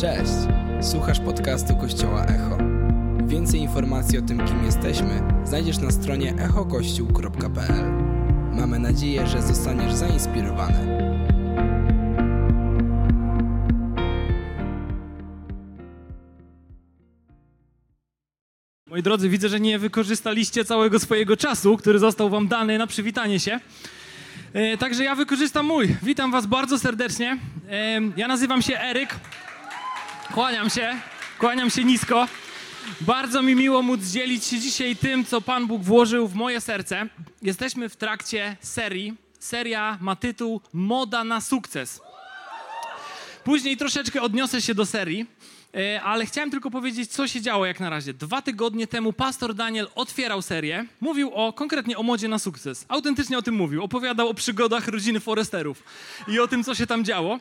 Cześć! Słuchasz podcastu Kościoła Echo. Więcej informacji o tym, kim jesteśmy, znajdziesz na stronie echokościół.pl. Mamy nadzieję, że zostaniesz zainspirowany. Moi drodzy, widzę, że nie wykorzystaliście całego swojego czasu, który został wam dany na przywitanie się. E, także ja wykorzystam mój. Witam was bardzo serdecznie. E, ja nazywam się Eryk. Kłaniam się, kłaniam się nisko. Bardzo mi miło móc dzielić się dzisiaj tym, co Pan Bóg włożył w moje serce. Jesteśmy w trakcie serii. Seria ma tytuł Moda na sukces. Później troszeczkę odniosę się do serii, e, ale chciałem tylko powiedzieć, co się działo jak na razie. Dwa tygodnie temu pastor Daniel otwierał serię, mówił o konkretnie o modzie na sukces. Autentycznie o tym mówił. Opowiadał o przygodach rodziny Foresterów i o tym, co się tam działo.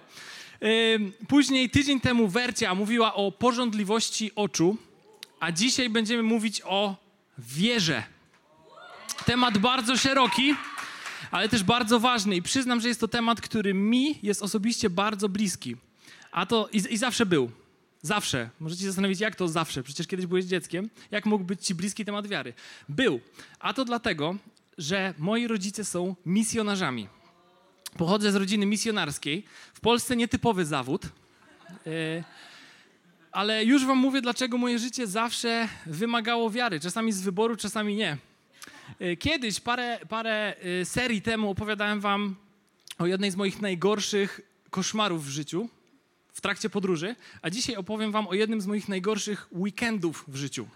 Później tydzień temu Wercia mówiła o porządliwości oczu, a dzisiaj będziemy mówić o wierze. Temat bardzo szeroki, ale też bardzo ważny i przyznam, że jest to temat, który mi jest osobiście bardzo bliski. A to i, i zawsze był. Zawsze. Możecie się zastanowić, jak to zawsze? Przecież kiedyś byłeś dzieckiem. Jak mógł być ci bliski temat wiary? Był. A to dlatego, że moi rodzice są misjonarzami. Pochodzę z rodziny misjonarskiej. W Polsce nietypowy zawód. Yy, ale już wam mówię, dlaczego moje życie zawsze wymagało wiary. Czasami z wyboru, czasami nie. Yy, Kiedyś, parę, parę yy, serii temu opowiadałem wam o jednej z moich najgorszych koszmarów w życiu, w trakcie podróży, a dzisiaj opowiem wam o jednym z moich najgorszych weekendów w życiu.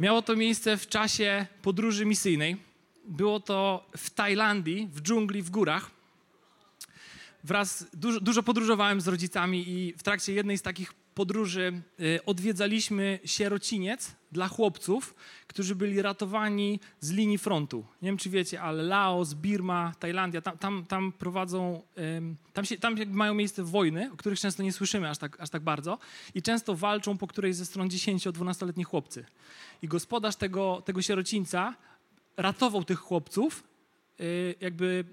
Miało to miejsce w czasie podróży misyjnej. Było to w Tajlandii, w dżungli, w górach. Wraz, dużo, dużo podróżowałem z rodzicami i w trakcie jednej z takich podróży y, odwiedzaliśmy sierociniec dla chłopców, którzy byli ratowani z linii frontu. Nie wiem, czy wiecie, ale Laos, Birma, Tajlandia, tam, tam, tam prowadzą, tam, się, tam mają miejsce wojny, o których często nie słyszymy aż tak, aż tak bardzo i często walczą po którejś ze stron 10-12-letni chłopcy. I gospodarz tego, tego sierocińca ratował tych chłopców, y, jakby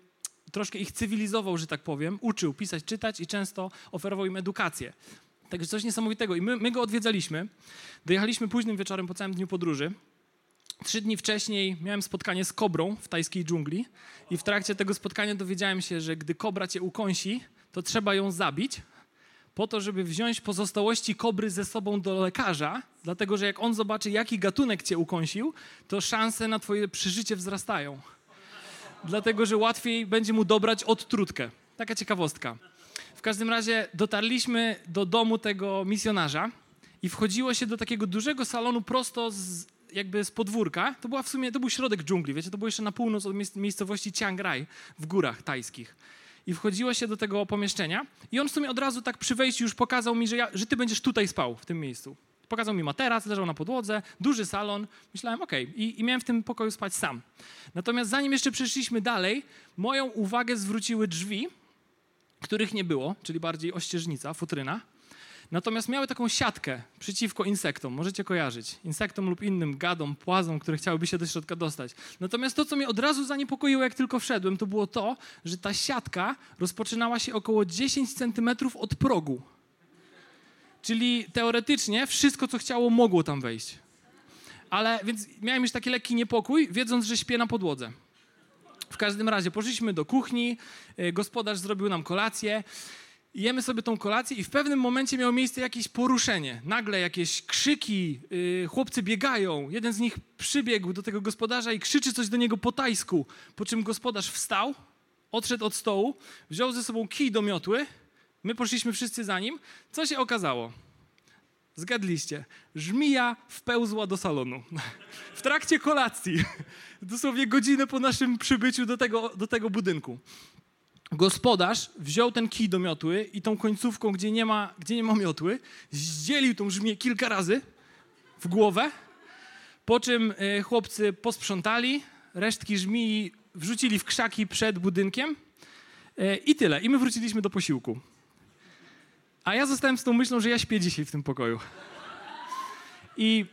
troszkę ich cywilizował, że tak powiem, uczył pisać, czytać i często oferował im edukację. Także coś niesamowitego. I my, my go odwiedzaliśmy. Dojechaliśmy późnym wieczorem po całym dniu podróży. Trzy dni wcześniej miałem spotkanie z kobrą w tajskiej dżungli i w trakcie tego spotkania dowiedziałem się, że gdy kobra cię ukąsi, to trzeba ją zabić po to, żeby wziąć pozostałości kobry ze sobą do lekarza, dlatego że jak on zobaczy, jaki gatunek cię ukąsił, to szanse na twoje przeżycie wzrastają. Dlatego, że łatwiej będzie mu dobrać odtrutkę. Taka ciekawostka. W każdym razie dotarliśmy do domu tego misjonarza i wchodziło się do takiego dużego salonu prosto z, jakby z podwórka. To była w sumie, to był środek dżungli, wiecie, to było jeszcze na północ od miejsc- miejscowości Chiang Rai w górach tajskich. I wchodziło się do tego pomieszczenia i on w sumie od razu tak przy wejściu już pokazał mi, że, ja, że ty będziesz tutaj spał, w tym miejscu. Pokazał mi materac, leżał na podłodze, duży salon. Myślałem, okej. I, I miałem w tym pokoju spać sam. Natomiast zanim jeszcze przeszliśmy dalej, moją uwagę zwróciły drzwi, których nie było, czyli bardziej ościeżnica, futryna. Natomiast miały taką siatkę przeciwko insektom, możecie kojarzyć. Insektom lub innym gadom, płazom, które chciałyby się do środka dostać. Natomiast to, co mnie od razu zaniepokoiło, jak tylko wszedłem, to było to, że ta siatka rozpoczynała się około 10 centymetrów od progu. Czyli teoretycznie wszystko, co chciało, mogło tam wejść. Ale więc miałem już taki lekki niepokój, wiedząc, że śpię na podłodze. W każdym razie poszliśmy do kuchni, y, gospodarz zrobił nam kolację. Jemy sobie tą kolację i w pewnym momencie miało miejsce jakieś poruszenie. Nagle jakieś krzyki, y, chłopcy biegają. Jeden z nich przybiegł do tego gospodarza i krzyczy coś do niego po tajsku. Po czym gospodarz wstał, odszedł od stołu, wziął ze sobą kij do miotły. My poszliśmy wszyscy za nim. Co się okazało? Zgadliście. Żmija wpełzła do salonu. W trakcie kolacji. Dosłownie godzinę po naszym przybyciu do tego, do tego budynku. Gospodarz wziął ten kij do miotły i tą końcówką, gdzie nie ma, gdzie nie ma miotły, zdzielił tą żmiję kilka razy w głowę, po czym y, chłopcy posprzątali, resztki żmii wrzucili w krzaki przed budynkiem y, i tyle. I my wróciliśmy do posiłku. A ja zostałem z tą myślą, że ja śpię dzisiaj w tym pokoju. I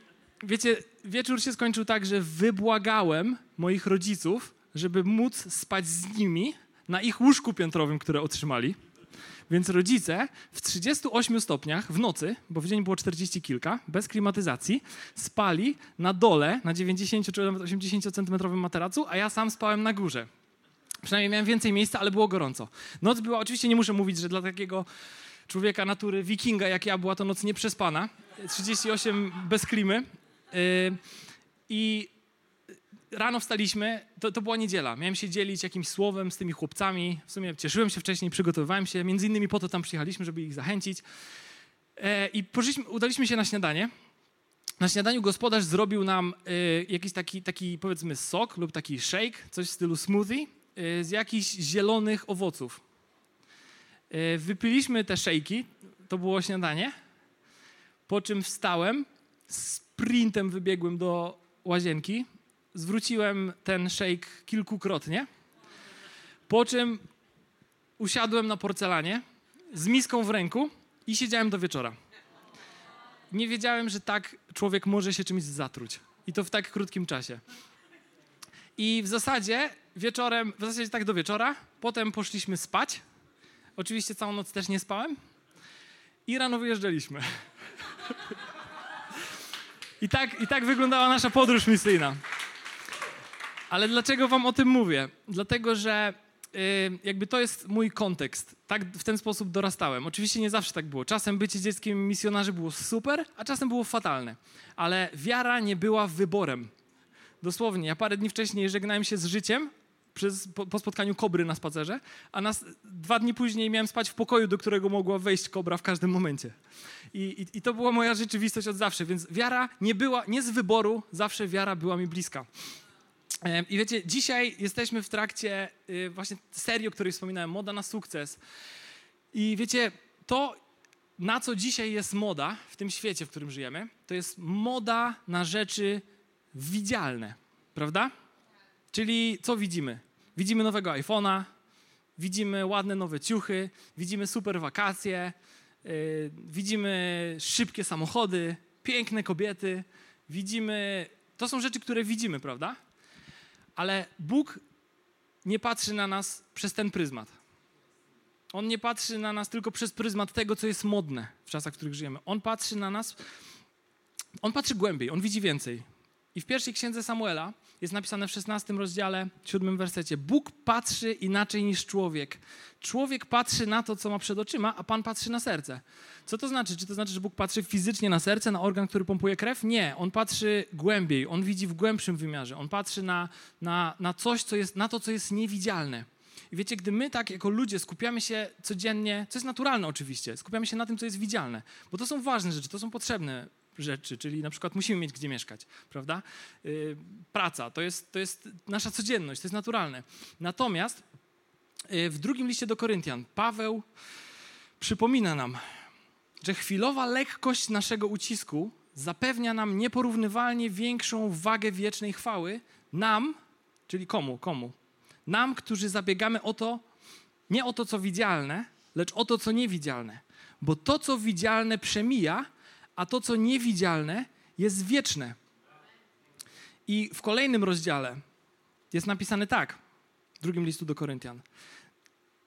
wiecie, wieczór się skończył tak, że wybłagałem moich rodziców, żeby móc spać z nimi na ich łóżku piętrowym, które otrzymali. Więc rodzice w 38 stopniach w nocy, bo w dzień było 40 kilka, bez klimatyzacji, spali na dole na 90 czy nawet 80 centymetrowym materacu, a ja sam spałem na górze. Przynajmniej miałem więcej miejsca, ale było gorąco. Noc była, oczywiście nie muszę mówić, że dla takiego człowieka natury, wikinga jak ja, była to noc nieprzespana. 38 bez klimy. Yy, I rano wstaliśmy, to, to była niedziela. Miałem się dzielić jakimś słowem z tymi chłopcami. W sumie cieszyłem się wcześniej, przygotowywałem się. Między innymi po to tam przyjechaliśmy, żeby ich zachęcić. E, I poszliśmy, udaliśmy się na śniadanie. Na śniadaniu gospodarz zrobił nam y, jakiś taki, taki, powiedzmy, sok lub taki shake, coś w stylu smoothie y, z jakichś zielonych owoców. Y, wypiliśmy te szejki, to było śniadanie, po czym wstałem, sprintem wybiegłem do łazienki, zwróciłem ten shake kilkukrotnie, po czym usiadłem na porcelanie z miską w ręku i siedziałem do wieczora. Nie wiedziałem, że tak człowiek może się czymś zatruć. I to w tak krótkim czasie. I w zasadzie wieczorem, w zasadzie tak do wieczora, potem poszliśmy spać. Oczywiście całą noc też nie spałem. I rano wyjeżdżaliśmy. I tak, I tak wyglądała nasza podróż misyjna. Ale dlaczego wam o tym mówię? Dlatego, że y, jakby to jest mój kontekst. Tak w ten sposób dorastałem. Oczywiście nie zawsze tak było. Czasem bycie dzieckiem misjonarzy było super, a czasem było fatalne. Ale wiara nie była wyborem. Dosłownie, ja parę dni wcześniej żegnałem się z życiem przez, po, po spotkaniu kobry na spacerze, a nas, dwa dni później miałem spać w pokoju, do którego mogła wejść kobra w każdym momencie. I, i, I to była moja rzeczywistość od zawsze, więc wiara nie była, nie z wyboru, zawsze wiara była mi bliska. I wiecie, dzisiaj jesteśmy w trakcie y, właśnie serii, o której wspominałem, Moda na sukces. I wiecie, to na co dzisiaj jest moda w tym świecie, w którym żyjemy, to jest moda na rzeczy widzialne, prawda? Czyli co widzimy? Widzimy nowego iPhone'a, widzimy ładne nowe ciuchy, widzimy super wakacje, yy, widzimy szybkie samochody, piękne kobiety, widzimy. To są rzeczy, które widzimy, prawda? Ale Bóg nie patrzy na nas przez ten pryzmat. On nie patrzy na nas tylko przez pryzmat tego, co jest modne w czasach, w których żyjemy. On patrzy na nas, on patrzy głębiej, on widzi więcej. I w pierwszej księdze Samuela jest napisane w 16 rozdziale, 7 wersecie: Bóg patrzy inaczej niż człowiek. Człowiek patrzy na to, co ma przed oczyma, a Pan patrzy na serce. Co to znaczy? Czy to znaczy, że Bóg patrzy fizycznie na serce, na organ, który pompuje krew? Nie. On patrzy głębiej, on widzi w głębszym wymiarze. On patrzy na, na, na coś, co jest, na to, co jest niewidzialne. I wiecie, gdy my tak jako ludzie skupiamy się codziennie, co jest naturalne oczywiście, skupiamy się na tym, co jest widzialne, bo to są ważne rzeczy, to są potrzebne rzeczy, czyli na przykład musimy mieć gdzie mieszkać, prawda? Yy, praca, to jest, to jest nasza codzienność, to jest naturalne. Natomiast yy, w drugim liście do Koryntian Paweł przypomina nam, że chwilowa lekkość naszego ucisku zapewnia nam nieporównywalnie większą wagę wiecznej chwały nam, czyli komu, komu? Nam, którzy zabiegamy o to, nie o to, co widzialne, lecz o to, co niewidzialne. Bo to, co widzialne, przemija, a to, co niewidzialne, jest wieczne. I w kolejnym rozdziale jest napisane tak, w drugim listu do Koryntian.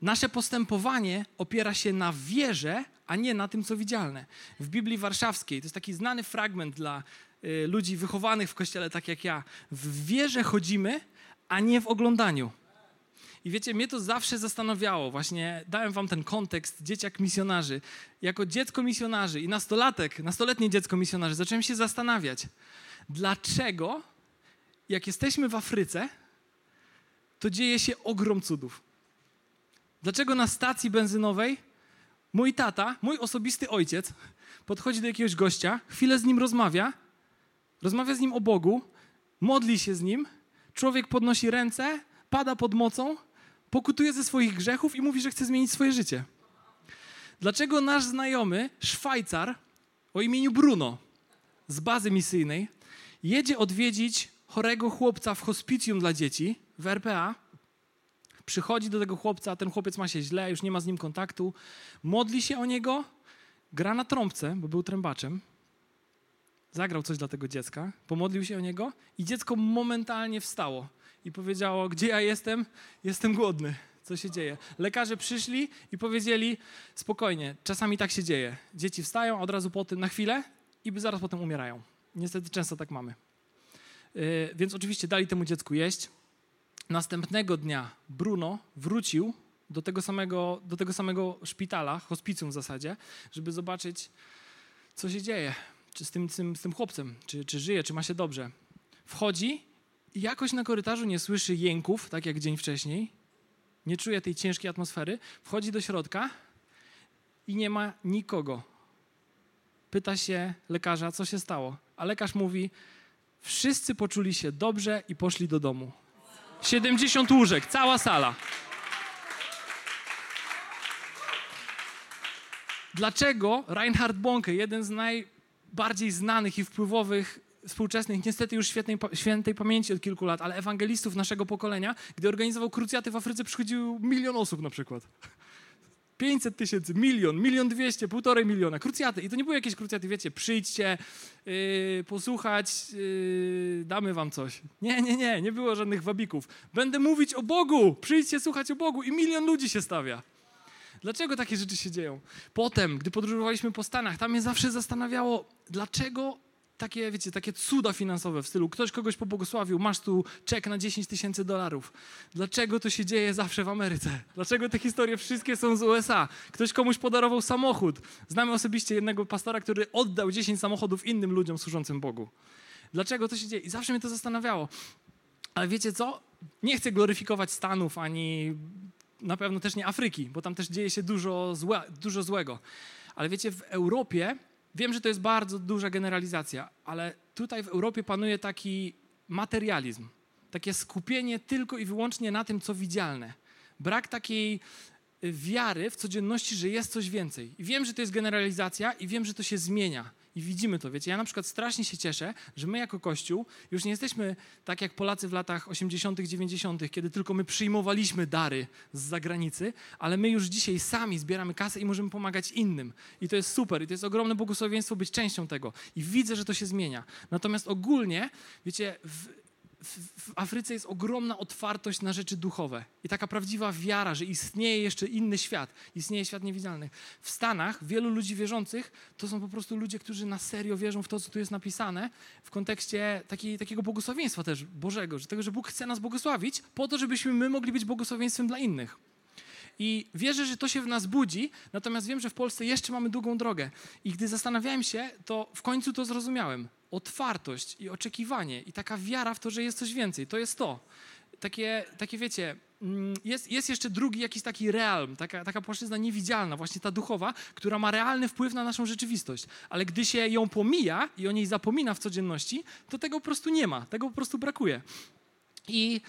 Nasze postępowanie opiera się na wierze, a nie na tym, co widzialne. W Biblii Warszawskiej, to jest taki znany fragment dla y, ludzi wychowanych w kościele, tak jak ja. W wierze chodzimy, a nie w oglądaniu. I wiecie, mnie to zawsze zastanawiało. Właśnie dałem wam ten kontekst dzieciak misjonarzy. Jako dziecko misjonarzy i nastolatek, nastoletnie dziecko misjonarzy, zacząłem się zastanawiać, dlaczego jak jesteśmy w Afryce, to dzieje się ogrom cudów. Dlaczego na stacji benzynowej mój tata, mój osobisty ojciec, podchodzi do jakiegoś gościa, chwilę z nim rozmawia, rozmawia z nim o Bogu, modli się z nim, człowiek podnosi ręce, pada pod mocą, pokutuje ze swoich grzechów i mówi, że chce zmienić swoje życie. Dlaczego nasz znajomy, Szwajcar o imieniu Bruno z bazy misyjnej, jedzie odwiedzić chorego chłopca w hospicjum dla dzieci w RPA, przychodzi do tego chłopca, ten chłopiec ma się źle, już nie ma z nim kontaktu, modli się o niego, gra na trąbce, bo był trębaczem, zagrał coś dla tego dziecka, pomodlił się o niego i dziecko momentalnie wstało i powiedziało, gdzie ja jestem? Jestem głodny. co się dzieje. Lekarze przyszli i powiedzieli, spokojnie, czasami tak się dzieje. Dzieci wstają, od razu po tym na chwilę i zaraz potem umierają. Niestety często tak mamy. Yy, więc oczywiście dali temu dziecku jeść. Następnego dnia Bruno wrócił do tego samego, do tego samego szpitala, hospicjum w zasadzie, żeby zobaczyć, co się dzieje czy z tym, z tym, z tym chłopcem, czy, czy żyje, czy ma się dobrze. Wchodzi jakoś na korytarzu nie słyszy jęków, tak jak dzień wcześniej, nie czuje tej ciężkiej atmosfery, wchodzi do środka i nie ma nikogo. Pyta się lekarza, co się stało, a lekarz mówi, wszyscy poczuli się dobrze i poszli do domu. 70 łóżek, cała sala. Dlaczego Reinhard Bonke, jeden z najbardziej znanych i wpływowych współczesnych, niestety już świetnej, świętej pamięci od kilku lat, ale ewangelistów naszego pokolenia, gdy organizował krucjaty w Afryce, przychodził milion osób na przykład. 500 tysięcy, milion, milion dwieście, półtorej miliona. Krucjaty. I to nie były jakieś krucjaty, wiecie, przyjdźcie, yy, posłuchać, yy, damy wam coś. Nie, nie, nie, nie było żadnych wabików. Będę mówić o Bogu, przyjdźcie słuchać o Bogu i milion ludzi się stawia. Dlaczego takie rzeczy się dzieją? Potem, gdy podróżowaliśmy po Stanach, tam mnie zawsze zastanawiało, dlaczego takie, wiecie, takie cuda finansowe w stylu ktoś kogoś pobłogosławił, masz tu czek na 10 tysięcy dolarów. Dlaczego to się dzieje zawsze w Ameryce? Dlaczego te historie wszystkie są z USA? Ktoś komuś podarował samochód. Znamy osobiście jednego pastora, który oddał 10 samochodów innym ludziom służącym Bogu. Dlaczego to się dzieje? I zawsze mnie to zastanawiało. Ale wiecie co? Nie chcę gloryfikować Stanów ani na pewno też nie Afryki, bo tam też dzieje się dużo, złe, dużo złego. Ale wiecie, w Europie, wiem, że to jest bardzo duża generalizacja, ale tutaj w Europie panuje taki materializm, takie skupienie tylko i wyłącznie na tym, co widzialne. Brak takiej wiary w codzienności, że jest coś więcej. I wiem, że to jest generalizacja i wiem, że to się zmienia. I widzimy to, wiecie. Ja na przykład strasznie się cieszę, że my jako Kościół już nie jesteśmy tak jak Polacy w latach 80., 90., kiedy tylko my przyjmowaliśmy dary z zagranicy, ale my już dzisiaj sami zbieramy kasę i możemy pomagać innym. I to jest super. I to jest ogromne błogosławieństwo być częścią tego. I widzę, że to się zmienia. Natomiast ogólnie, wiecie, w, w Afryce jest ogromna otwartość na rzeczy duchowe i taka prawdziwa wiara, że istnieje jeszcze inny świat, istnieje świat niewidzialny. W Stanach wielu ludzi wierzących to są po prostu ludzie, którzy na serio wierzą w to, co tu jest napisane, w kontekście taki, takiego błogosławieństwa też Bożego, że tego, że Bóg chce nas błogosławić po to, żebyśmy my mogli być błogosławieństwem dla innych. I wierzę, że to się w nas budzi, natomiast wiem, że w Polsce jeszcze mamy długą drogę. I gdy zastanawiałem się, to w końcu to zrozumiałem otwartość i oczekiwanie i taka wiara w to, że jest coś więcej. To jest to. Takie, takie wiecie, mm, jest, jest jeszcze drugi jakiś taki realm, taka, taka płaszczyzna niewidzialna, właśnie ta duchowa, która ma realny wpływ na naszą rzeczywistość. Ale gdy się ją pomija i o niej zapomina w codzienności, to tego po prostu nie ma, tego po prostu brakuje. I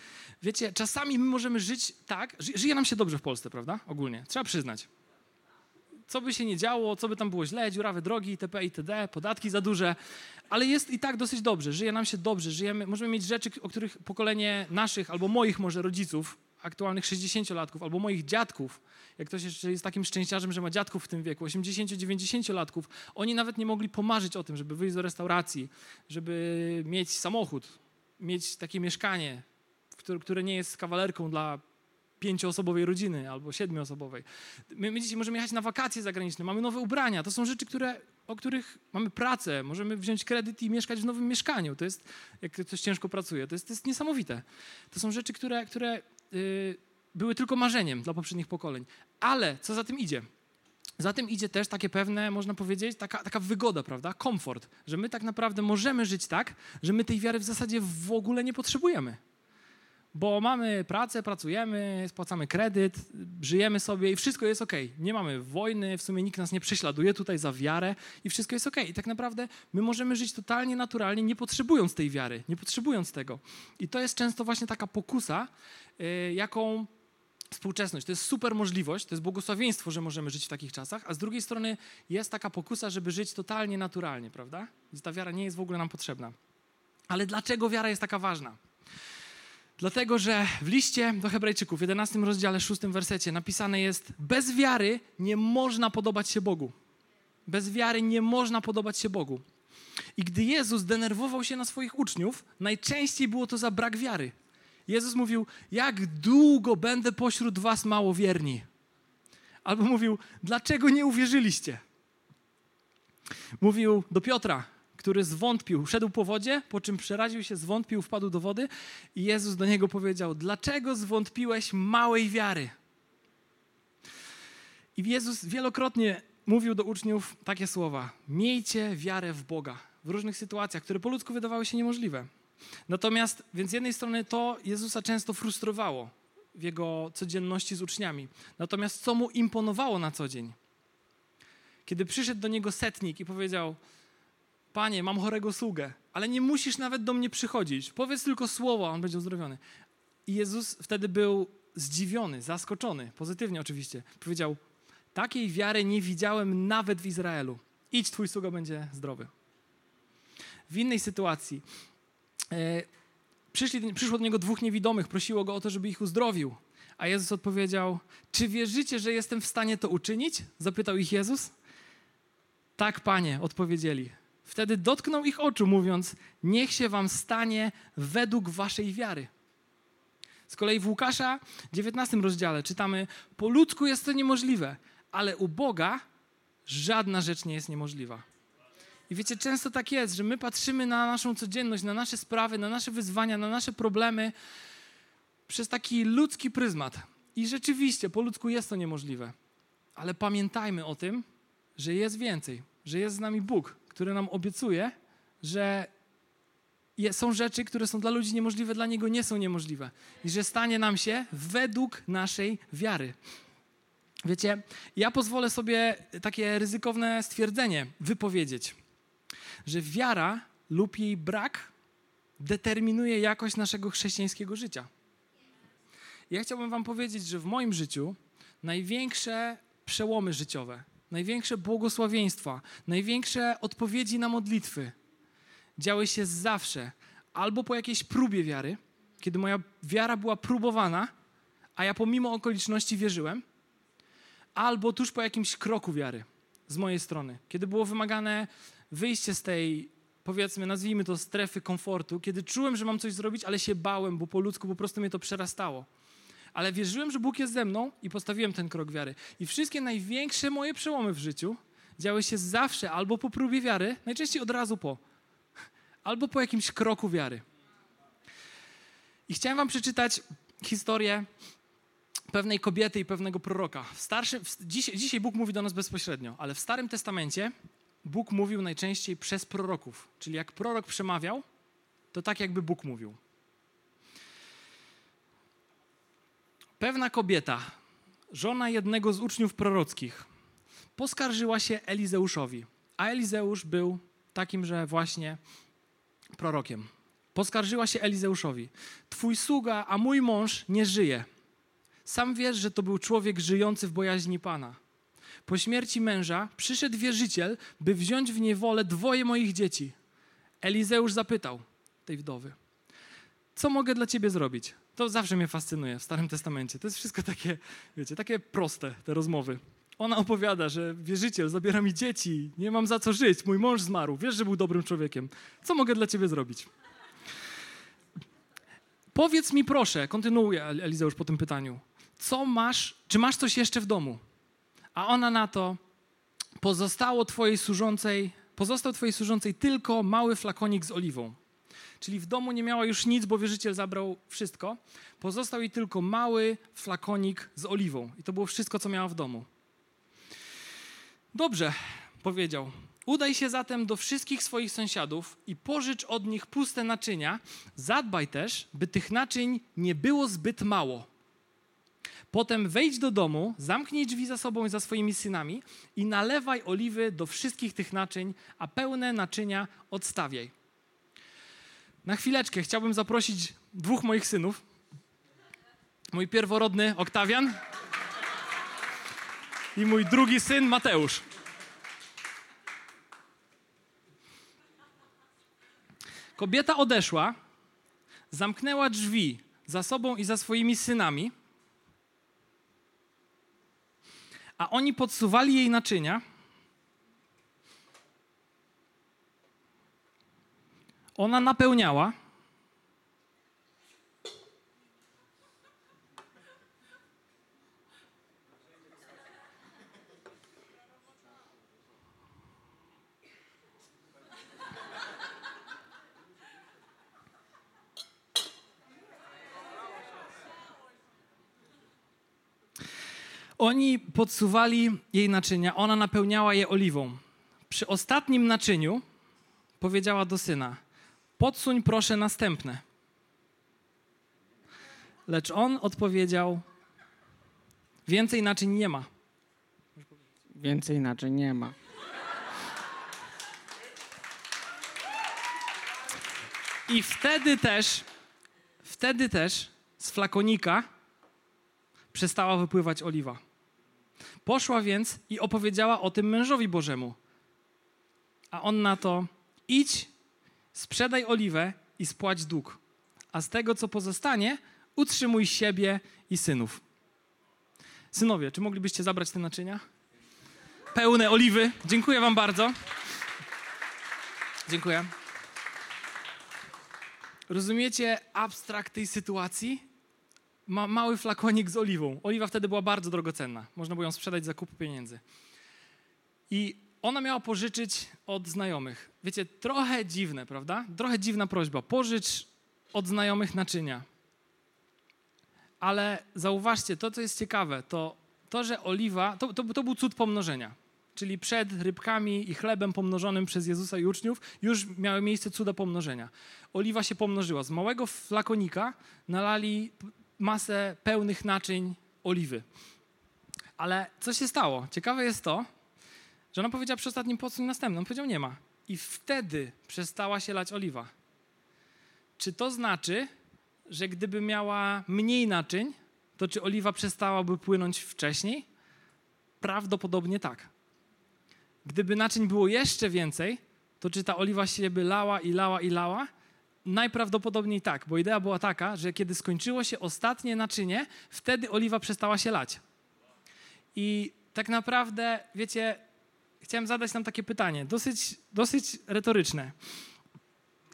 wiecie, czasami my możemy żyć tak, żyje nam się dobrze w Polsce, prawda? Ogólnie, trzeba przyznać co by się nie działo, co by tam było źle, dziurawe drogi, itp., itd., podatki za duże, ale jest i tak dosyć dobrze, żyje nam się dobrze, żyjemy, możemy mieć rzeczy, o których pokolenie naszych albo moich może rodziców, aktualnych 60-latków, albo moich dziadków, jak ktoś jeszcze jest takim szczęściarzem, że ma dziadków w tym wieku, 80-90-latków, oni nawet nie mogli pomarzyć o tym, żeby wyjść do restauracji, żeby mieć samochód, mieć takie mieszkanie, które nie jest kawalerką dla pięcioosobowej rodziny albo siedmioosobowej. My, my dzisiaj możemy jechać na wakacje zagraniczne, mamy nowe ubrania. To są rzeczy, które, o których mamy pracę. Możemy wziąć kredyt i mieszkać w nowym mieszkaniu. To jest, jak ktoś ciężko pracuje, to jest, to jest niesamowite. To są rzeczy, które, które yy, były tylko marzeniem dla poprzednich pokoleń. Ale co za tym idzie? Za tym idzie też takie pewne, można powiedzieć, taka, taka wygoda, prawda? Komfort, że my tak naprawdę możemy żyć tak, że my tej wiary w zasadzie w ogóle nie potrzebujemy bo mamy pracę, pracujemy, spłacamy kredyt, żyjemy sobie i wszystko jest ok. Nie mamy wojny, w sumie nikt nas nie prześladuje tutaj za wiarę i wszystko jest ok. I tak naprawdę my możemy żyć totalnie naturalnie, nie potrzebując tej wiary, nie potrzebując tego. I to jest często właśnie taka pokusa, yy, jaką współczesność. To jest super możliwość, to jest błogosławieństwo, że możemy żyć w takich czasach, a z drugiej strony jest taka pokusa, żeby żyć totalnie naturalnie, prawda? Ta wiara nie jest w ogóle nam potrzebna. Ale dlaczego wiara jest taka ważna? Dlatego, że w liście do Hebrajczyków, w 11 rozdziale, 6 wersecie napisane jest: Bez wiary nie można podobać się Bogu. Bez wiary nie można podobać się Bogu. I gdy Jezus denerwował się na swoich uczniów, najczęściej było to za brak wiary. Jezus mówił, jak długo będę pośród was małowierni? Albo mówił, dlaczego nie uwierzyliście? Mówił do Piotra, który zwątpił, szedł po wodzie, po czym przeraził się, zwątpił, wpadł do wody i Jezus do niego powiedział, dlaczego zwątpiłeś małej wiary? I Jezus wielokrotnie mówił do uczniów takie słowa: Miejcie wiarę w Boga w różnych sytuacjach, które po ludzku wydawały się niemożliwe. Natomiast, więc z jednej strony to Jezusa często frustrowało w jego codzienności z uczniami. Natomiast co mu imponowało na co dzień? Kiedy przyszedł do niego setnik i powiedział: Panie, mam chorego sługę, ale nie musisz nawet do mnie przychodzić. Powiedz tylko słowo, a on będzie uzdrowiony. I Jezus wtedy był zdziwiony, zaskoczony, pozytywnie oczywiście. Powiedział: Takiej wiary nie widziałem nawet w Izraelu. Idź, twój sługa będzie zdrowy. W innej sytuacji e, przyszli, przyszło do niego dwóch niewidomych, prosiło go o to, żeby ich uzdrowił. A Jezus odpowiedział: Czy wierzycie, że jestem w stanie to uczynić? Zapytał ich Jezus. Tak, panie, odpowiedzieli. Wtedy dotknął ich oczu, mówiąc: Niech się wam stanie według waszej wiary. Z kolei w Łukasza 19 rozdziale czytamy: Po ludzku jest to niemożliwe, ale u Boga żadna rzecz nie jest niemożliwa. I wiecie, często tak jest, że my patrzymy na naszą codzienność, na nasze sprawy, na nasze wyzwania, na nasze problemy przez taki ludzki pryzmat. I rzeczywiście, po ludzku jest to niemożliwe. Ale pamiętajmy o tym, że jest więcej, że jest z nami Bóg, który nam obiecuje, że są rzeczy, które są dla ludzi niemożliwe, dla Niego nie są niemożliwe. I że stanie nam się według naszej wiary. Wiecie, ja pozwolę sobie takie ryzykowne stwierdzenie wypowiedzieć, że wiara lub jej brak determinuje jakość naszego chrześcijańskiego życia. Ja chciałbym Wam powiedzieć, że w moim życiu największe przełomy życiowe, największe błogosławieństwa, największe odpowiedzi na modlitwy działy się zawsze albo po jakiejś próbie wiary, kiedy moja wiara była próbowana, a ja pomimo okoliczności wierzyłem, albo tuż po jakimś kroku wiary z mojej strony, kiedy było wymagane wyjście z tej, powiedzmy, nazwijmy to strefy komfortu, kiedy czułem, że mam coś zrobić, ale się bałem, bo po ludzku po prostu mnie to przerastało. Ale wierzyłem, że Bóg jest ze mną i postawiłem ten krok wiary. I wszystkie największe moje przełomy w życiu działy się zawsze albo po próbie wiary, najczęściej od razu po, albo po jakimś kroku wiary. I chciałem wam przeczytać historię pewnej kobiety i pewnego proroka. W w, dziś, dzisiaj Bóg mówi do nas bezpośrednio, ale w Starym Testamencie Bóg mówił najczęściej przez proroków. Czyli jak prorok przemawiał, to tak jakby Bóg mówił. Pewna kobieta, żona jednego z uczniów prorockich, poskarżyła się Elizeuszowi, a Elizeusz był takim, że właśnie prorokiem. Poskarżyła się Elizeuszowi: Twój sługa, a mój mąż nie żyje. Sam wiesz, że to był człowiek żyjący w bojaźni Pana. Po śmierci męża przyszedł wierzyciel, by wziąć w niewolę dwoje moich dzieci. Elizeusz zapytał tej wdowy: Co mogę dla ciebie zrobić? To zawsze mnie fascynuje w Starym Testamencie. To jest wszystko takie, wiecie, takie proste, te rozmowy. Ona opowiada, że wierzyciel zabiera mi dzieci, nie mam za co żyć, mój mąż zmarł, wiesz, że był dobrym człowiekiem. Co mogę dla ciebie zrobić? Powiedz mi proszę, kontynuuje Elizeusz po tym pytaniu, co masz, czy masz coś jeszcze w domu? A ona na to, pozostało twojej służącej, pozostał twojej służącej tylko mały flakonik z oliwą. Czyli w domu nie miała już nic, bo wierzyciel zabrał wszystko. Pozostał jej tylko mały flakonik z oliwą. I to było wszystko, co miała w domu. Dobrze, powiedział. Udaj się zatem do wszystkich swoich sąsiadów i pożycz od nich puste naczynia. Zadbaj też, by tych naczyń nie było zbyt mało. Potem wejdź do domu, zamknij drzwi za sobą i za swoimi synami i nalewaj oliwy do wszystkich tych naczyń, a pełne naczynia odstawiaj. Na chwileczkę chciałbym zaprosić dwóch moich synów. Mój pierworodny Oktawian i mój drugi syn Mateusz. Kobieta odeszła, zamknęła drzwi za sobą i za swoimi synami, a oni podsuwali jej naczynia. Ona napełniała. Oni podsuwali jej naczynia, ona napełniała je oliwą. Przy ostatnim naczyniu powiedziała do syna: Podsuń proszę następne. Lecz on odpowiedział: Więcej naczyń nie ma. Więcej naczyń nie ma. I wtedy też, wtedy też z flakonika przestała wypływać oliwa. Poszła więc i opowiedziała o tym mężowi Bożemu. A on na to: idź, sprzedaj oliwę i spłać dług, a z tego, co pozostanie, utrzymuj siebie i synów. Synowie, czy moglibyście zabrać te naczynia? Pełne oliwy. Dziękuję Wam bardzo. Dziękuję. Rozumiecie abstrakt tej sytuacji? Ma, mały flakonik z oliwą. Oliwa wtedy była bardzo drogocenna. Można było ją sprzedać za kup pieniędzy. I ona miała pożyczyć od znajomych. Wiecie, trochę dziwne, prawda? Trochę dziwna prośba. Pożycz od znajomych naczynia. Ale zauważcie, to co jest ciekawe, to to, że oliwa, to, to, to był cud pomnożenia. Czyli przed rybkami i chlebem pomnożonym przez Jezusa i uczniów już miały miejsce cuda pomnożenia. Oliwa się pomnożyła. Z małego flakonika nalali masę pełnych naczyń oliwy. Ale co się stało? Ciekawe jest to, że ona powiedziała przy ostatnim podsuń następnym. On powiedział nie ma. I wtedy przestała się lać oliwa. Czy to znaczy, że gdyby miała mniej naczyń, to czy oliwa przestałaby płynąć wcześniej? Prawdopodobnie tak. Gdyby naczyń było jeszcze więcej, to czy ta oliwa się by lała i lała i lała? Najprawdopodobniej tak, bo idea była taka, że kiedy skończyło się ostatnie naczynie, wtedy oliwa przestała się lać. I tak naprawdę, wiecie, chciałem zadać nam takie pytanie, dosyć, dosyć retoryczne.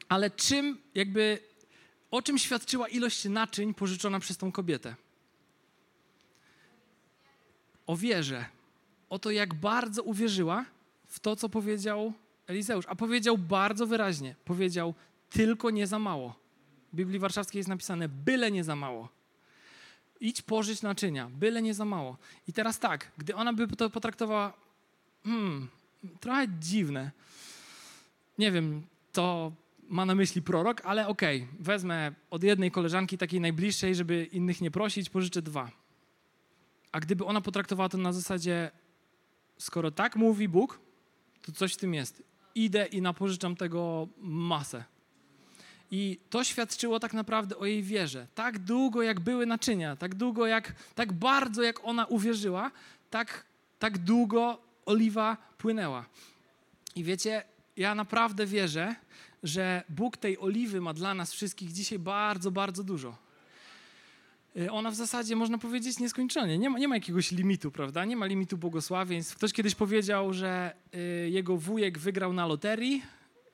Ale czym, jakby, o czym świadczyła ilość naczyń pożyczona przez tą kobietę? O wierze. O to, jak bardzo uwierzyła w to, co powiedział Elizeusz. A powiedział bardzo wyraźnie. Powiedział, tylko nie za mało. W Biblii Warszawskiej jest napisane, byle nie za mało. Idź pożyć naczynia, byle nie za mało. I teraz tak, gdy ona by to potraktowała, hmm, trochę dziwne. Nie wiem, to ma na myśli prorok, ale okej, okay, wezmę od jednej koleżanki takiej najbliższej, żeby innych nie prosić, pożyczę dwa. A gdyby ona potraktowała to na zasadzie, skoro tak mówi Bóg, to coś w tym jest. Idę i napożyczam tego masę. I to świadczyło tak naprawdę o jej wierze. Tak długo, jak były naczynia, tak długo, jak, tak bardzo, jak ona uwierzyła, tak, tak długo oliwa płynęła. I wiecie, ja naprawdę wierzę, że Bóg tej oliwy ma dla nas wszystkich dzisiaj bardzo, bardzo dużo. Y, ona w zasadzie, można powiedzieć, nieskończenie. Nie ma, nie ma jakiegoś limitu, prawda? Nie ma limitu błogosławieństw. Ktoś kiedyś powiedział, że y, jego wujek wygrał na loterii,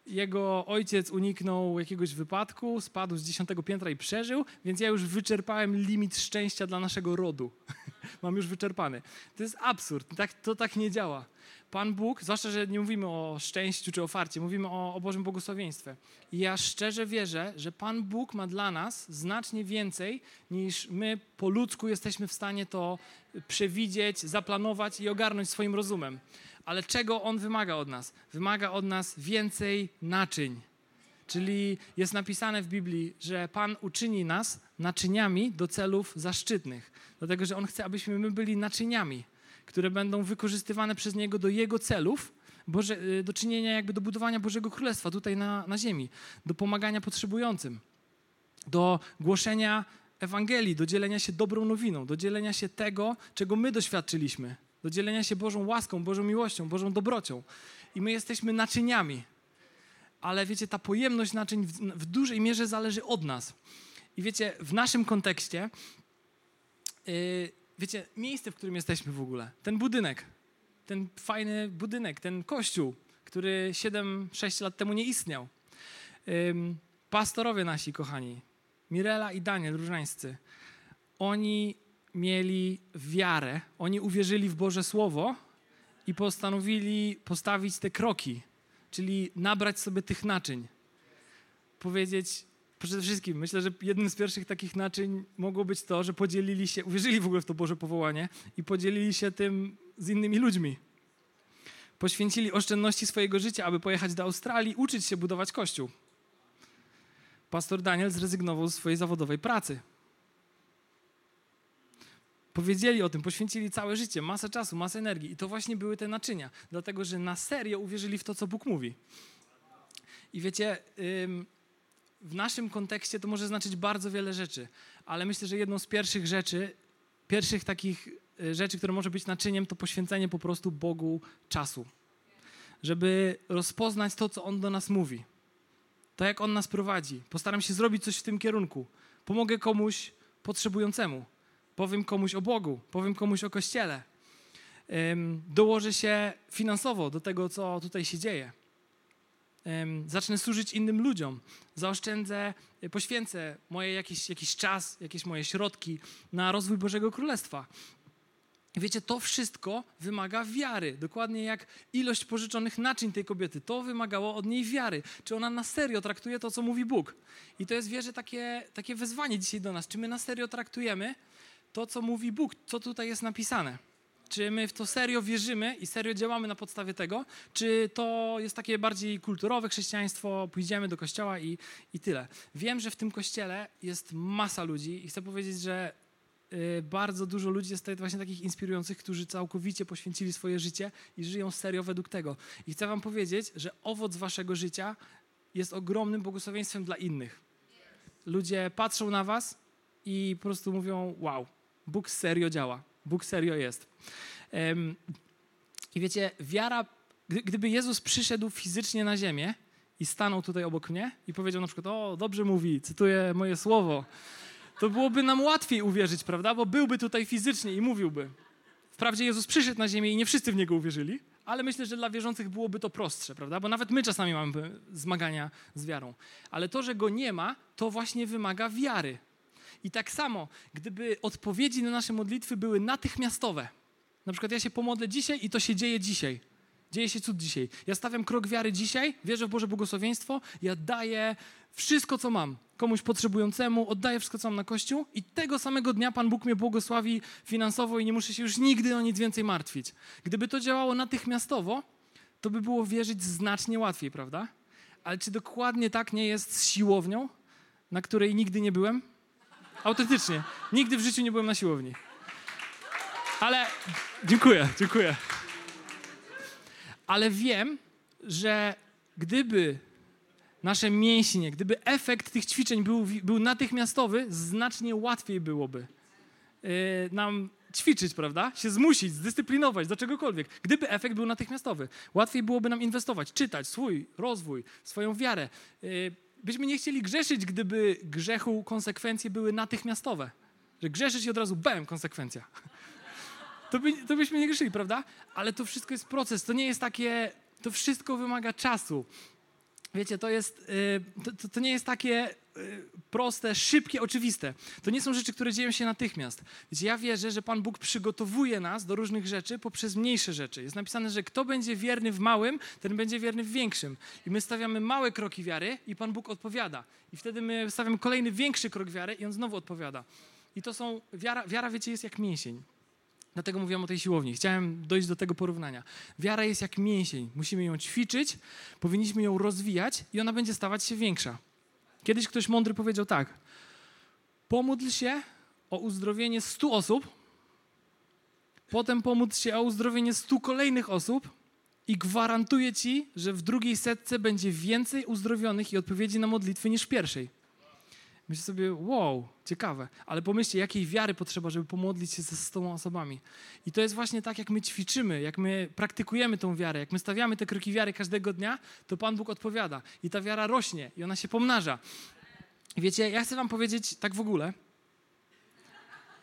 jego ojciec uniknął jakiegoś wypadku, spadł z dziesiątego piętra i przeżył, więc ja już wyczerpałem limit szczęścia dla naszego rodu. Mam już wyczerpany. To jest absurd. Tak, to tak nie działa. Pan Bóg, zwłaszcza, że nie mówimy o szczęściu czy o farcie, mówimy o, o Bożym błogosławieństwie. I ja szczerze wierzę, że Pan Bóg ma dla nas znacznie więcej, niż my po ludzku jesteśmy w stanie to przewidzieć, zaplanować i ogarnąć swoim rozumem. Ale czego On wymaga od nas? Wymaga od nas więcej naczyń. Czyli jest napisane w Biblii, że Pan uczyni nas naczyniami do celów zaszczytnych. Dlatego, że On chce, abyśmy my byli naczyniami które będą wykorzystywane przez Niego do Jego celów, Boże, y, do czynienia jakby do budowania Bożego Królestwa tutaj na, na ziemi, do pomagania potrzebującym, do głoszenia Ewangelii, do dzielenia się dobrą nowiną, do dzielenia się tego, czego my doświadczyliśmy, do dzielenia się Bożą łaską, Bożą miłością, Bożą dobrocią. I my jesteśmy naczyniami. Ale wiecie, ta pojemność naczyń w, w dużej mierze zależy od nas. I wiecie, w naszym kontekście yy, wiecie, miejsce, w którym jesteśmy w ogóle, ten budynek, ten fajny budynek, ten kościół, który 7-6 lat temu nie istniał. Ym, pastorowie nasi kochani, Mirela i Daniel Różańscy, oni mieli wiarę, oni uwierzyli w Boże Słowo i postanowili postawić te kroki, czyli nabrać sobie tych naczyń. Powiedzieć, przede wszystkim myślę, że jednym z pierwszych takich naczyń mogło być to, że podzielili się, uwierzyli w ogóle w to Boże powołanie i podzielili się tym z innymi ludźmi. Poświęcili oszczędności swojego życia, aby pojechać do Australii, uczyć się budować kościół. Pastor Daniel zrezygnował z swojej zawodowej pracy. Powiedzieli o tym, poświęcili całe życie, masę czasu, masę energii. I to właśnie były te naczynia, dlatego że na serio uwierzyli w to, co Bóg mówi. I wiecie, w naszym kontekście to może znaczyć bardzo wiele rzeczy, ale myślę, że jedną z pierwszych rzeczy, pierwszych takich y, rzeczy, które może być naczyniem, to poświęcenie po prostu Bogu czasu. Żeby rozpoznać to, co On do nas mówi. To, jak On nas prowadzi. Postaram się zrobić coś w tym kierunku. Pomogę komuś potrzebującemu. Powiem komuś o Bogu. Powiem komuś o Kościele. Dołożę się finansowo do tego, co tutaj się dzieje zacznę służyć innym ludziom, zaoszczędzę, e, poświęcę moje jakiś, jakiś czas, jakieś moje środki na rozwój Bożego Królestwa. Wiecie, to wszystko wymaga wiary. Dokładnie jak ilość pożyczonych naczyń tej kobiety. To wymagało od niej wiary. Czy ona na serio traktuje to, co mówi Bóg? I to jest wierzę takie, takie wezwanie dzisiaj do nas. Czy my na serio traktujemy to, co mówi Bóg, co tutaj jest napisane? Czy my w to serio wierzymy i serio działamy na podstawie tego? Czy to jest takie bardziej kulturowe chrześcijaństwo, pójdziemy do kościoła i, i tyle? Wiem, że w tym kościele jest masa ludzi i chcę powiedzieć, że y, bardzo dużo ludzi jest tutaj właśnie takich inspirujących, którzy całkowicie poświęcili swoje życie i żyją serio według tego. I chcę wam powiedzieć, że owoc waszego życia jest ogromnym błogosławieństwem dla innych. Ludzie patrzą na was i po prostu mówią: Wow, Bóg serio działa. Bóg serio jest. I wiecie, wiara, gdyby Jezus przyszedł fizycznie na ziemię i stanął tutaj obok mnie i powiedział na przykład, o, dobrze mówi, cytuję moje słowo, to byłoby nam łatwiej uwierzyć, prawda? Bo byłby tutaj fizycznie i mówiłby. Wprawdzie Jezus przyszedł na ziemię i nie wszyscy w Niego uwierzyli, ale myślę, że dla wierzących byłoby to prostsze, prawda? Bo nawet my czasami mamy zmagania z wiarą. Ale to, że Go nie ma, to właśnie wymaga wiary. I tak samo, gdyby odpowiedzi na nasze modlitwy były natychmiastowe, na przykład ja się pomodlę dzisiaj i to się dzieje dzisiaj. Dzieje się cud dzisiaj. Ja stawiam krok wiary dzisiaj, wierzę w Boże błogosławieństwo, ja daję wszystko, co mam komuś potrzebującemu, oddaję wszystko, co mam na Kościół i tego samego dnia Pan Bóg mnie błogosławi finansowo i nie muszę się już nigdy o nic więcej martwić. Gdyby to działało natychmiastowo, to by było wierzyć znacznie łatwiej, prawda? Ale czy dokładnie tak nie jest z siłownią, na której nigdy nie byłem? Autentycznie. Nigdy w życiu nie byłem na siłowni. Ale dziękuję, dziękuję. Ale wiem, że gdyby nasze mięśnie, gdyby efekt tych ćwiczeń był, był natychmiastowy, znacznie łatwiej byłoby yy, nam ćwiczyć, prawda? Się zmusić, zdyscyplinować do czegokolwiek. Gdyby efekt był natychmiastowy, łatwiej byłoby nam inwestować, czytać swój rozwój, swoją wiarę. Yy, byśmy nie chcieli grzeszyć, gdyby grzechu konsekwencje były natychmiastowe. Że grzeszysz i od razu bam, konsekwencja. To, by, to byśmy nie grzeszyli, prawda? Ale to wszystko jest proces. To nie jest takie, to wszystko wymaga czasu. Wiecie, to jest, y, to, to nie jest takie y, proste, szybkie, oczywiste. To nie są rzeczy, które dzieją się natychmiast. Wiecie, ja wierzę, że Pan Bóg przygotowuje nas do różnych rzeczy poprzez mniejsze rzeczy. Jest napisane, że kto będzie wierny w małym, ten będzie wierny w większym. I my stawiamy małe kroki wiary i Pan Bóg odpowiada. I wtedy my stawiamy kolejny większy krok wiary i On znowu odpowiada. I to są, wiara, wiara wiecie, jest jak mięsień. Dlatego mówiłem o tej siłowni. Chciałem dojść do tego porównania. Wiara jest jak mięsień. Musimy ją ćwiczyć, powinniśmy ją rozwijać i ona będzie stawać się większa. Kiedyś ktoś mądry powiedział tak. Pomódl się o uzdrowienie stu osób, potem pomódl się o uzdrowienie stu kolejnych osób i gwarantuję ci, że w drugiej setce będzie więcej uzdrowionych i odpowiedzi na modlitwy niż w pierwszej. Myślę sobie, wow, ciekawe, ale pomyślcie, jakiej wiary potrzeba, żeby pomodlić się ze 100 osobami. I to jest właśnie tak, jak my ćwiczymy, jak my praktykujemy tą wiarę, jak my stawiamy te kroki wiary każdego dnia, to Pan Bóg odpowiada. I ta wiara rośnie i ona się pomnaża. Wiecie, ja chcę wam powiedzieć tak w ogóle,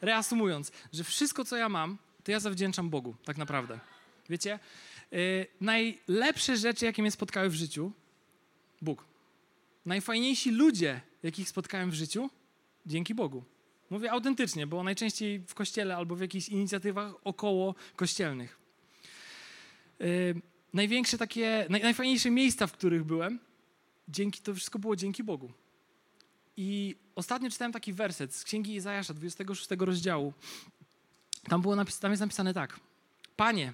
reasumując, że wszystko, co ja mam, to ja zawdzięczam Bogu, tak naprawdę. Wiecie, yy, najlepsze rzeczy, jakie mnie spotkały w życiu, Bóg. Najfajniejsi ludzie, jakich spotkałem w życiu, dzięki Bogu. Mówię autentycznie, bo najczęściej w kościele albo w jakichś inicjatywach około kościelnych. Yy, największe takie, naj, najfajniejsze miejsca, w których byłem, dzięki, to wszystko było dzięki Bogu. I ostatnio czytałem taki werset z Księgi Izajasza, 26 rozdziału. Tam, było napis- tam jest napisane tak. Panie,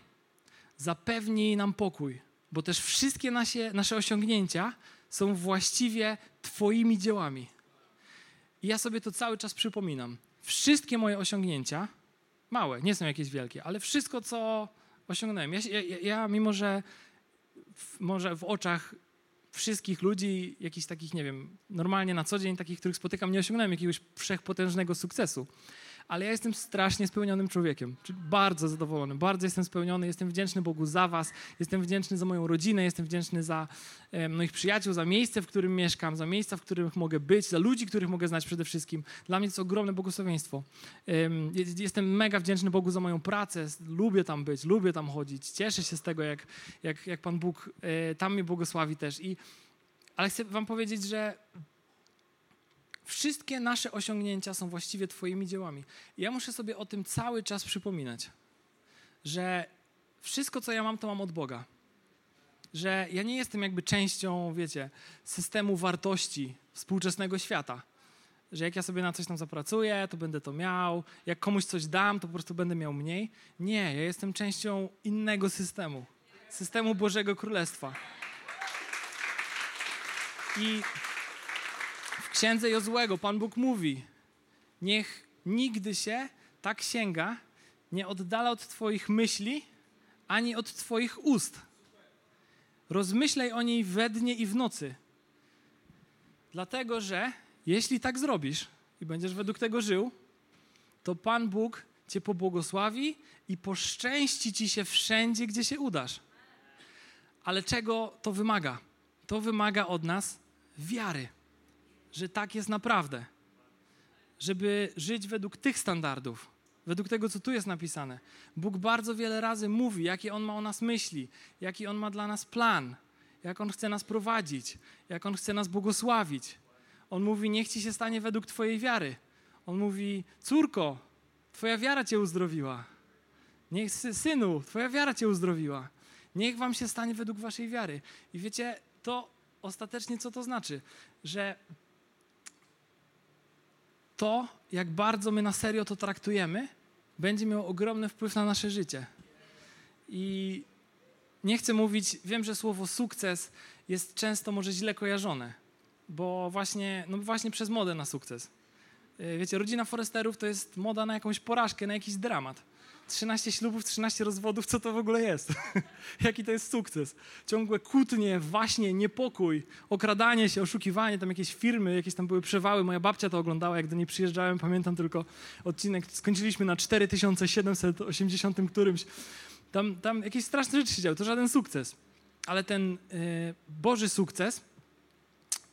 zapewnij nam pokój, bo też wszystkie nasze, nasze osiągnięcia są właściwie Twoimi dziełami. I ja sobie to cały czas przypominam. Wszystkie moje osiągnięcia, małe, nie są jakieś wielkie, ale wszystko, co osiągnąłem. Ja, ja, ja mimo, że w, może w oczach wszystkich ludzi, jakichś takich, nie wiem, normalnie na co dzień, takich, których spotykam, nie osiągnąłem jakiegoś wszechpotężnego sukcesu. Ale ja jestem strasznie spełnionym człowiekiem. Czyli bardzo zadowolony, bardzo jestem spełniony, jestem wdzięczny Bogu za Was, jestem wdzięczny za moją rodzinę, jestem wdzięczny za e, moich przyjaciół, za miejsce, w którym mieszkam, za miejsca, w których mogę być, za ludzi, których mogę znać przede wszystkim. Dla mnie to jest ogromne błogosławieństwo. Em, jest- Jestem mega wdzięczny Bogu za moją pracę, lubię tam być, lubię tam chodzić, cieszę się z tego, jak, jak, jak Pan Bóg e, tam mnie błogosławi też. I, ale chcę Wam powiedzieć, że wszystkie nasze osiągnięcia są właściwie Twoimi dziełami. I ja muszę sobie o tym cały czas przypominać, że wszystko, co ja mam, to mam od Boga. Że ja nie jestem jakby częścią, wiecie, systemu wartości współczesnego świata. Że jak ja sobie na coś tam zapracuję, to będę to miał. Jak komuś coś dam, to po prostu będę miał mniej. Nie, ja jestem częścią innego systemu. Systemu Bożego Królestwa. I księdze Jozłego Pan Bóg mówi: Niech nigdy się ta księga nie oddala od Twoich myśli ani od Twoich ust. Rozmyślaj o niej we dnie i w nocy. Dlatego, że jeśli tak zrobisz i będziesz według tego żył, to Pan Bóg Cię pobłogosławi i poszczęści Ci się wszędzie, gdzie się udasz. Ale czego to wymaga? To wymaga od nas wiary że tak jest naprawdę. Żeby żyć według tych standardów, według tego, co tu jest napisane. Bóg bardzo wiele razy mówi, jakie On ma o nas myśli, jaki On ma dla nas plan, jak On chce nas prowadzić, jak On chce nas błogosławić. On mówi, niech ci się stanie według Twojej wiary. On mówi, córko, Twoja wiara Cię uzdrowiła. Niech, sy- synu, Twoja wiara Cię uzdrowiła. Niech Wam się stanie według Waszej wiary. I wiecie, to ostatecznie co to znaczy? Że to, jak bardzo my na serio to traktujemy, będzie miało ogromny wpływ na nasze życie. I nie chcę mówić, wiem, że słowo sukces jest często może źle kojarzone, bo właśnie, no właśnie przez modę na sukces. Yy, Wiecie, rodzina Foresterów to jest moda na jakąś porażkę, na jakiś dramat. 13 ślubów, 13 rozwodów, co to w ogóle jest? Jaki to jest sukces? Ciągłe kłótnie, waśnie, niepokój, okradanie się, oszukiwanie, tam jakieś firmy, jakieś tam były przewały. Moja babcia to oglądała, jak do niej przyjeżdżałem, pamiętam tylko odcinek, skończyliśmy na 4780 którymś. Tam, tam jakieś straszne rzeczy się działy, to żaden sukces. Ale ten y, Boży sukces,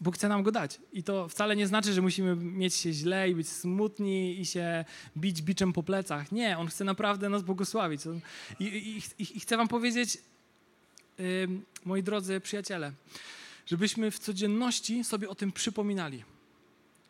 Bóg chce nam go dać. I to wcale nie znaczy, że musimy mieć się źle i być smutni i się bić biczem po plecach. Nie, On chce naprawdę nas błogosławić. I, i, i, I chcę wam powiedzieć, ym, moi drodzy przyjaciele, żebyśmy w codzienności sobie o tym przypominali,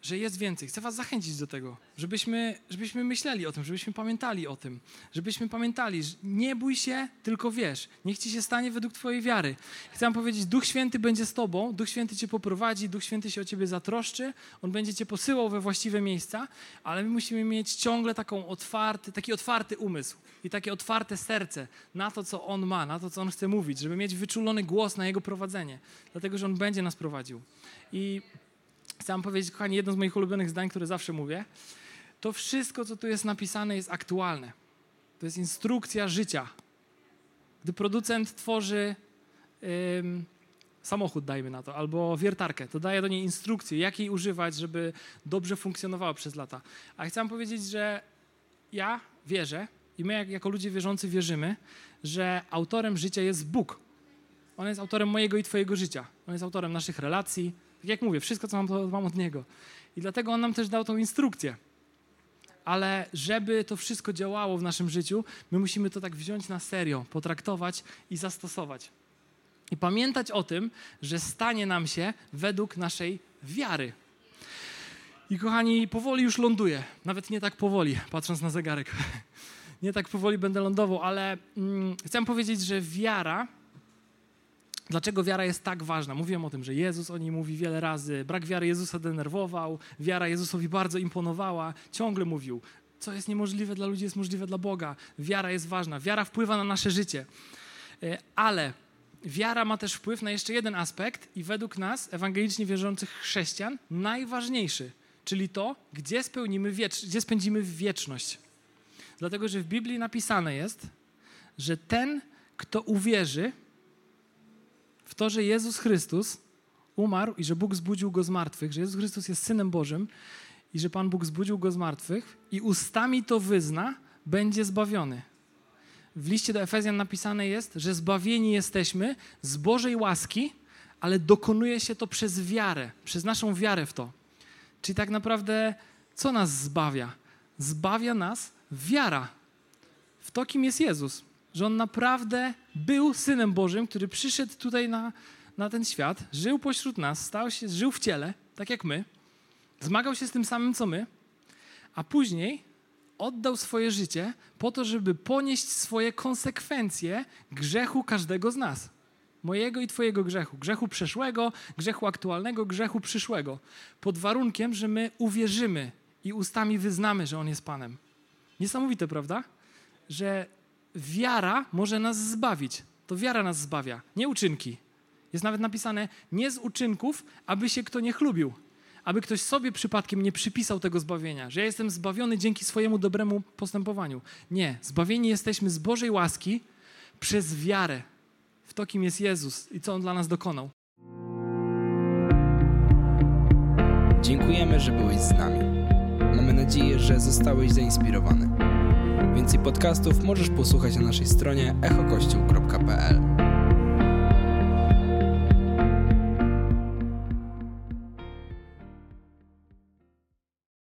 że jest więcej. Chcę was zachęcić do tego, żebyśmy, żebyśmy myśleli o tym, żebyśmy pamiętali o tym, żebyśmy pamiętali, że nie bój się, tylko wiesz. Niech ci się stanie według twojej wiary. Chcę wam powiedzieć, Duch Święty będzie z tobą, Duch Święty cię poprowadzi, Duch Święty się o ciebie zatroszczy, On będzie cię posyłał we właściwe miejsca, ale my musimy mieć ciągle taką otwarty, taki otwarty umysł i takie otwarte serce na to, co On ma, na to, co On chce mówić, żeby mieć wyczulony głos na Jego prowadzenie, dlatego, że On będzie nas prowadził. I chcę powiedzieć, kochani, jedno z moich ulubionych zdań, które zawsze mówię, to wszystko, co tu jest napisane, jest aktualne. To jest instrukcja życia. Gdy producent tworzy ym, samochód, dajmy na to, albo wiertarkę, to daje do niej instrukcję, jak jej używać, żeby dobrze funkcjonowała przez lata. A chcę powiedzieć, że ja wierzę i my jak, jako ludzie wierzący wierzymy, że autorem życia jest Bóg. On jest autorem mojego i twojego życia. On jest autorem naszych relacji. Jak mówię, wszystko, co mam, mam od Niego. I dlatego On nam też dał tą instrukcję. Ale żeby to wszystko działało w naszym życiu, my musimy to tak wziąć na serio, potraktować i zastosować. I pamiętać o tym, że stanie nam się według naszej wiary. I kochani, powoli już ląduję. Nawet nie tak powoli, patrząc na zegarek. Nie tak powoli będę lądował, ale mm, chcę powiedzieć, że wiara Dlaczego wiara jest tak ważna? Mówiłem o tym, że Jezus o niej mówi wiele razy. Brak wiary Jezusa denerwował, wiara Jezusowi bardzo imponowała. Ciągle mówił, co jest niemożliwe dla ludzi, jest możliwe dla Boga. Wiara jest ważna, wiara wpływa na nasze życie. E, ale wiara ma też wpływ na jeszcze jeden aspekt i według nas, ewangelicznie wierzących chrześcijan, najważniejszy, czyli to, gdzie, spełnimy wiecz- gdzie spędzimy wieczność. Dlatego, że w Biblii napisane jest, że ten, kto uwierzy w to, że Jezus Chrystus umarł i że Bóg zbudził go z martwych, że Jezus Chrystus jest Synem Bożym i że Pan Bóg zbudził go z martwych i ustami to wyzna, będzie zbawiony. W liście do Efezjan napisane jest, że zbawieni jesteśmy z Bożej łaski, ale dokonuje się to przez wiarę, przez naszą wiarę w to. Czyli tak naprawdę, co nas zbawia? Zbawia nas wiara w to, kim jest Jezus. Że On naprawdę był Synem Bożym, który przyszedł tutaj na, na ten świat, żył pośród nas, stał się, żył w ciele, tak jak my, zmagał się z tym samym, co my, a później oddał swoje życie po to, żeby ponieść swoje konsekwencje grzechu każdego z nas. Mojego i Twojego grzechu. Grzechu przeszłego, grzechu aktualnego, grzechu przyszłego. Pod warunkiem, że my uwierzymy i ustami wyznamy, że On jest Panem. Niesamowite, prawda? Że wiara może nas zbawić. To wiara nas zbawia, nie uczynki. Jest nawet napisane, nie z uczynków, aby się kto nie chlubił. Aby ktoś sobie przypadkiem nie przypisał tego zbawienia, że ja jestem zbawiony dzięki swojemu dobremu postępowaniu. Nie, zbawieni jesteśmy z Bożej łaski przez wiarę w to, kim jest Jezus i co On dla nas dokonał. Dziękujemy, że byłeś z nami. Mamy nadzieję, że zostałeś zainspirowany. Więcej podcastów możesz posłuchać na naszej stronie echokościół.pl.